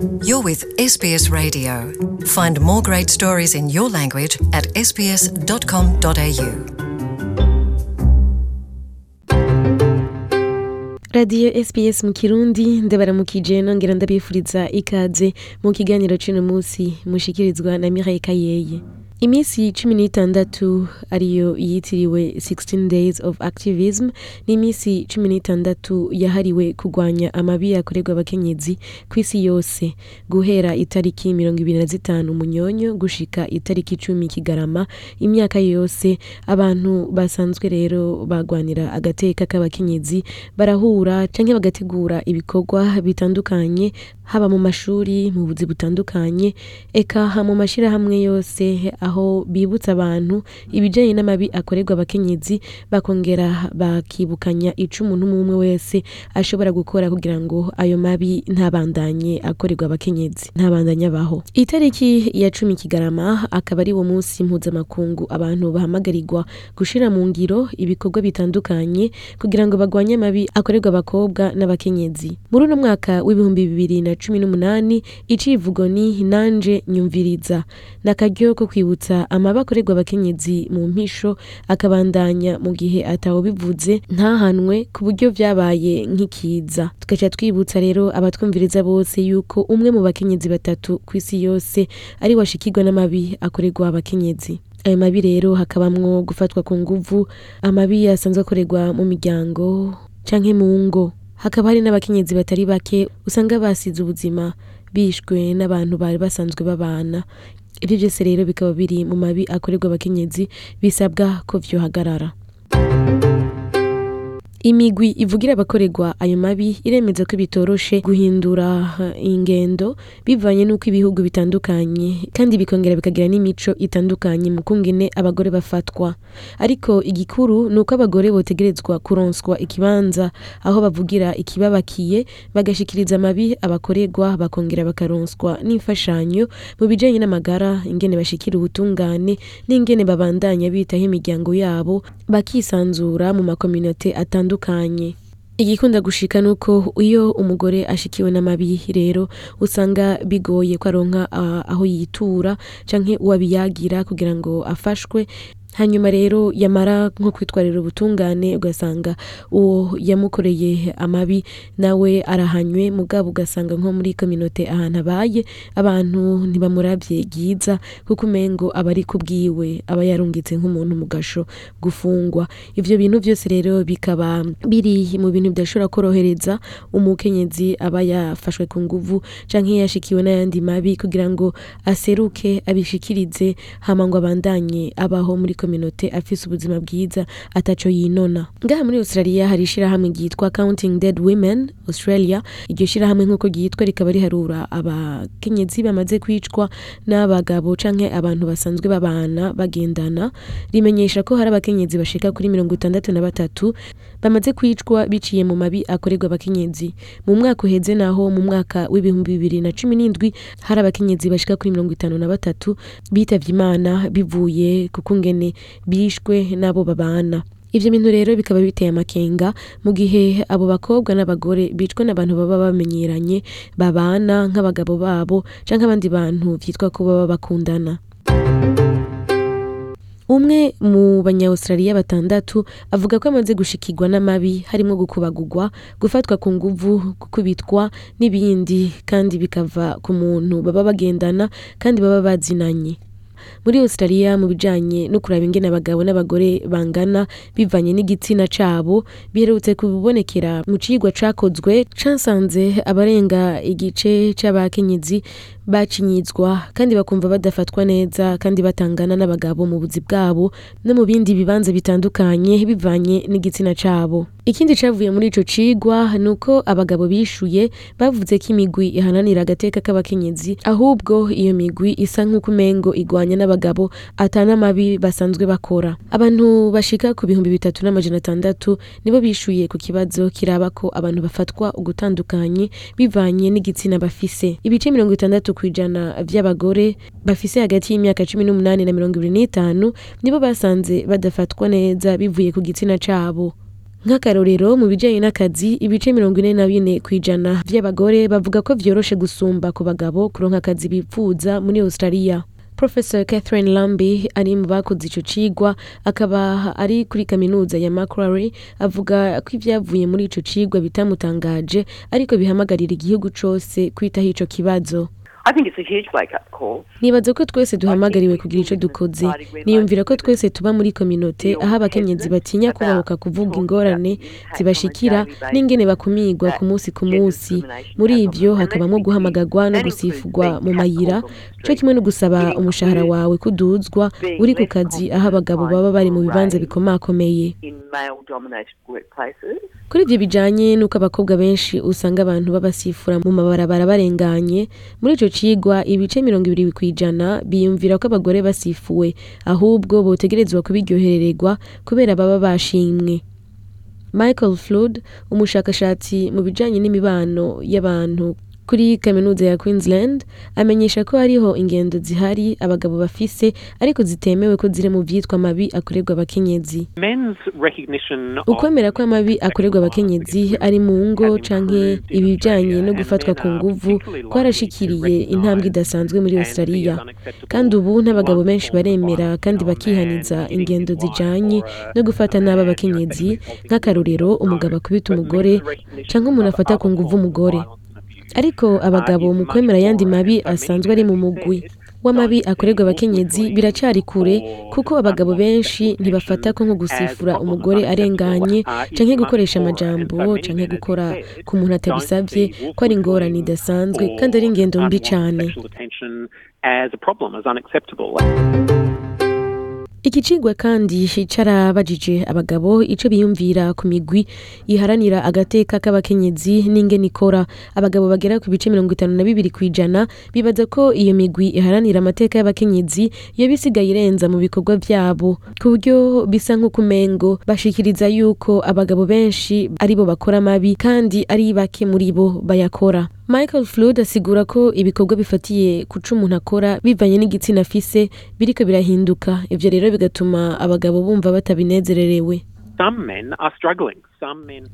You're with SBS Radio. Find more great stories in your language at sbs.com.au. radiyo sps mu kirundi ndabaramukije nongera ndabifuriza ikaze mu kiganiro cy'uno munsi mushikirizwa na Mireille Kayeye iminsi cumi n'itandatu ariyo yitiriwe 16 days of activism ni iminsi cumi n'itandatu yahariwe kurwanya amabi yakorerwa abakenyezi ku isi yose. Guhera itariki mirongo ibiri na zitanu munyonyo gushika itariki icumi kigarama imyaka yose abantu basanzwe rero bagwanira agateka k'abakenyezi barahura canke bagategura ibikorwa bitandukanye haba mu mashuri mu buzi butandukanye eka mu mashirahamwe yose aho bibutsa abantu ibijanye n'amabi akorerwa abakenyezi bakongera bakibukanya ico umuntu umwe wese ashobora gukora kugira ngo ayo mabi ntabandanye akorerwa abakenyezi ntabandanye abaho. Itariki ya cumi kigarama akaba ari wo munsi mpuzamakungu abantu bahamagarirwa gushira mu ngiro ibikorwa bitandukanye kugira ngo bagwanye amabi akorerwa abakobwa n'abakenyezi. Muri uno mwaka w'ibihumbi bibiri na cumi n'umunani icivugo ni nanje nyumviriza. N'akaryo ko kwibutsa amabi akorerwa abakenyezi mu mpisho akabandanya mu gihe atawubivuze ntahanwe ku buryo vyabaye nk'ikiza. Tugaca twibutsa rero abatwumviriza bose yuko umwe mu bakenyezi batatu ku isi yose ari washikirwa n'amabi akorerwa abakenyezi. Ayo mabi rero hakabamwo gufatwa ku nguvu amabi asanzwe akorerwa mu miryango canke mu ngo. Hakaba hari n'abakenyezi batari bake usanga basize ubuzima bishwe n'abantu bari basanzwe babana. Ibyo byose rero bikaba biri mu mabi akorerwa abakenyezi bisabwa ko vyohagarara imigwi ivugira abakorerwa ayo mabi iremeza ko bitoroshe guhindura uh, ingendo bivanye n'uko ibihugu bitandukanye kandi bikongera bikagira n'imico itandukanye mu kungene abagore bafatwa. Ariko igikuru ni uko abagore botegerezwa kuronswa ikibanza aho bavugira ikibabakiye bagashikiriza amabi abakorerwa bakongera bakaronswa n'imfashanyo mu bijanye n'amagara ingene bashikira ubutungane n'ingene babandanya bitaho imiryango yabo bakisanzura mu makominote atandukanye. Igikunda gushika nuko iyo umugore ashikiwe n'amabi rero usanga bigoye ko aronka uh, aho yitura canke uwabiyagira kugira ngo afashwe. Hanyuma rero yamara nko kwitwarira ubutungane ugasanga uwo yamukoreye amabi nawe arahanywe mugabo ugasanga nko muri kominote ahantu abaye abantu ntibamuravye byiza kuko umengo aba ari kubwiwe aba yarungitse nk'umuntu mu gasho gufungwa. Ivyo bintu byose rero bikaba biri mu bintu bidashobora korohereza umukenyezi aba yafashwe ku nguvu canke yashikiwe n'ayandi mabi kugira ngo aseruke abishikirize hama ngo abandanye abaho muri kominote afise ubuzima bwiza ataco yinona. Ngaha muri australia hari ishirahamwe ryitwa counting dead women australia. Iryo shirahamwe nk'uko ryitwa rikaba riharura abakenyezi bamaze kwicwa n'abagabo canke abantu basanzwe babana bagendana. Rimenyesha ko hari abakenyezi bashika kuri mirongo itandatu na batatu bamaze kwicwa biciye mu mabi akorerwa abakenyezi. Mu mwaka uheze naho mu mwaka w'ibihumbi bibiri na cumi n'indwi hari abakenyezi bashika kuri mirongo itanu na batatu bitavye imana bivuye ku kungene bishwe n'abo babana. Ivyo bintu rero bikaba biteye amakenga mu gihe abo bakobwa n'abagore bicwa n'abantu baba bamenyeranye babana nk'abagabo babo canke abandi bantu vyitwa ko baba bakundana. Umwe mu banyaustraliya batandatu avuga ko amaze gushikirwa n'amabi harimo gukubagurwa gufatwa ku nguvu gukubitwa n'ibindi kandi bikava ku muntu baba bagendana kandi baba bazinanye. Muri australia mu bijanye no kuraba ingene abagabo n'abagore bangana bivanye n'igitsina cabo biherutse kubonekera mu cigwa cakozwe casanze abarenga igice c'abakenyezi bacinyizwa kandi bakumva badafatwa neza kandi batangana n'abagabo mu buzi bwabo no mu bindi bibanza bitandukanye bivanye n'igitsina cabo. Ikindi cavuye muri ico cigwa ni uko abagabo bishuye bavuze ko imigwi ihananira agateka k'abakenyezi ahubwo iyo migwi isa nk'uko umengo igwanya n'abagabo atana amabi basanzwe bakora. Abantu bashika ku bihumbi bitatu n'amajana atandatu nibo bishuye ku kibazo kiraba ko abantu bafatwa ugutandukanye bivanye n'igitsina bafise. Ibice mirongo itandatu kw'ijana vy'abagore bafise hagati y'imyaka cumi n'umunani na mirongo ibiri n'itanu nibo basanze badafatwa neza bivuye ku gitsina cabo. Nk'akarorero mu bijyanye n'akazi ibice mirongo ine na bine ku ijana by'abagore bavuga ko vyoroshe gusumba ku bagabo kuronka akazi bipfuza muri australia. Professor Catherine Lamby ari mu bakoze ico cigwa akaba ari kuri kaminuza ya Macquarie avuga ko ivyavuye muri ico cigwa bitamutangaje ariko bihamagarira igihugu cose kwitaho ico kibazo. I think it's a huge wake up call. nibaza ko twese duhamagariwe kugira ico dukoze. Niyumvira ko twese tuba muri kominote aho abakenyezi batinya kubahuka kuvuga ingorane zibashikira n'ingene bakumigwa ku munsi ku munsi. Muri ivyo hakabamwo guhamagarwa no gusifurwa mu mayira. Co kimwe no gusaba umushahara wawe kuduzwa uri ku kazi aho abagabo baba bari mu bibanza bikomakomeye. Kuri ibyo bijanye n'uko abakobwa benshi usanga abantu babasifura mu mabarabara barenganye muri ico cigwa ibice mirongo ibiri kw'ijana biyumvira ko abagore basifuwe ahubwo botegerezwa kubiryoherererwa kubera baba bashimwe. Michael flood umushakashatsi mu bijanye n'imibano y'abantu. Kuri kaminuza ya queensland amenyesha ko hariho ingendo zihari abagabo bafise ariko zitemewe ko ziri mu vyitwa mabi akorerwa abakenyezi. Ukwemera ko amabi akorerwa abakenyezi ari mu ngo canke ibijanye no gufatwa ku nguvu kwarashikiriye intambwe idasanzwe muri australia. kandi ubu n'abagabo benshi baremera kandi bakihaniza ingendo zijanye no gufata nabi abakenyezi nk'akarorero umugabo akubita umugore canke umuntu afata ku nguvu umugore. Ariko abagabo mu kwemera ayandi mabi asanzwe ari mu mugwi. W'amabi akorerwa abakenyezi biracari kure kuko abagabo benshi ntibafata ko nko gusifura umugore arenganye canke gukoresha amajambo canke gukora ku muntu atabisavye ko ari ingorane idasanzwe kandi ari ingendo mbi cane iki cigwa kandi carabajije abagabo ico biyumvira ku migwi iharanira agateka k'abakenyezi n'ingene ikora abagabo bagera ku bice mirongo itanu na bibiri kw'ijana bibaza ko iyo migwi iharanira amateka y'abakenyezi yoba isigaye irenza mu bikorwa vyabo ku buryo bisa nk'ukumengo bashikiriza yuko abagabo benshi ari bo bakora amabi kandi ari bake muri bo bayakora. Michael Flood asigura ko ibikorwa bifatiye ku co umuntu akora bivanye n'igitsina afise biriko birahinduka. Ivyo rero bigatuma abagabo bumva batabinezererewe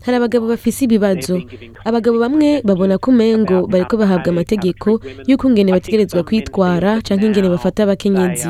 hari abagabo bafise ibibazo. Abagabo bamwe babona ko umengo bariko bahabwa amategeko y'uko ingene bategerezwa kwitwara canke ingene bafata abakenyezi.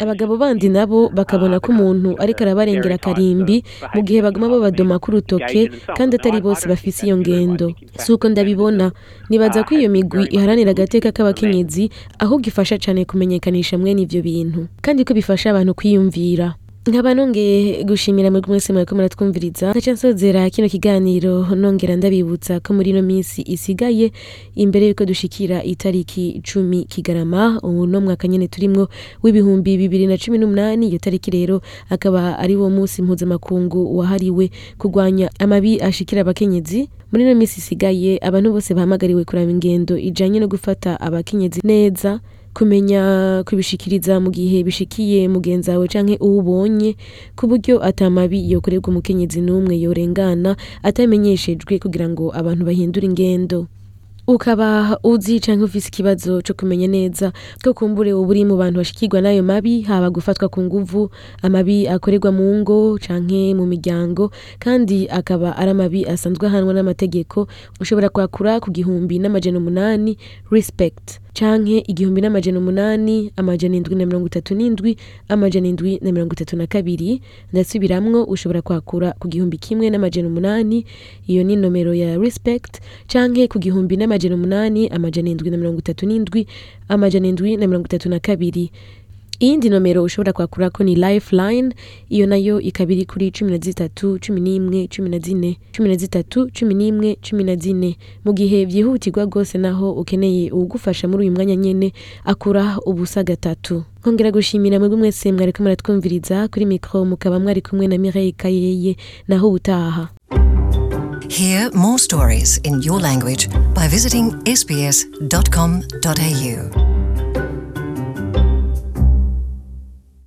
Abagabo bandi nabo bakabona ko umuntu ariko arabarengera akarimbi mu gihe baguma babadoma k'urutoke kandi atari bose bafise iyo ngendo. si uko ndabibona nibaza ko iyo migwi iharanira agateka k'abakenyezi ahubwo ifasha cane kumenyekanisha mwene ivyo bintu kandi ko bifasha abantu kwiyumvira. Nkaba nongeye gushimira muri mwese mwariko muratwumviriza. Nkaca nsozera kino kiganiro nongera ndabibutsa ko muri ino minsi isigaye imbere yuko dushikira itariki cumi kigarama ubu no mwaka nyene turimwo w'ibihumbi bibiri na cumi n'umunani. Iyo tariki rero akaba ari wo munsi mpuzamakungu wahariwe kurwanya amabi ashikira abakenyezi. Muri ino minsi isigaye abantu bose bahamagariwe kuraba ingendo ijanye no gufata abakenyezi neza. Kumenya kubishikiriza mu gihe bishikiye mugenzi wawe canke uwo ubonye ku buryo atamabi yokorerwa umukenyezi n'umwe yorengana atamenyeshejwe kugira ngo abantu bahindure ingendo. Ukaba uzi canke ufise ikibazo co kumenya neza ko kumbure uba uri mu bantu bashikirwa n'ayo mabi haba gufatwa ku nguvu amabi akorerwa mu ngo canke mu miryango kandi akaba ari amabi asanzwe ahanwa n'amategeko ushobora kwakura ku gihumbi n'amajana umunani respect. Canke igihumbi n'amajana umunani amajana indwi na mirongo itatu n'indwi amajana indwi na mirongo itatu na kabiri. Ndasubiramwo ushobora kwakura ku gihumbi kimwe n'amajana umunani iyo ni nomero ya respect canke ku gihumbi n'amajana umunani amajana indwi na mirongo itatu n'indwi amajana indwi na mirongo itatu na kabiri. Iyindi nomero ushobora kwakurako ni lifeline. Iyo na yo ikaba iri kuri cumi na zitatu cumi n'imwe cumi na zine cumi na zitatu cumi n'imwe cumi na zine. Mu gihe vyihutirwa rwose naho ukeneye uwugufasha muri uyu mwanya nyene akura ubusa gatatu. Nkongera gushimira mwebwe mwese mwariko muratwumviriza. Kuri mikro mukaba mwari kumwe na Mireille Kayeye. Naho ubutaha. Hear more stories in your language by visiting sbs.com.au.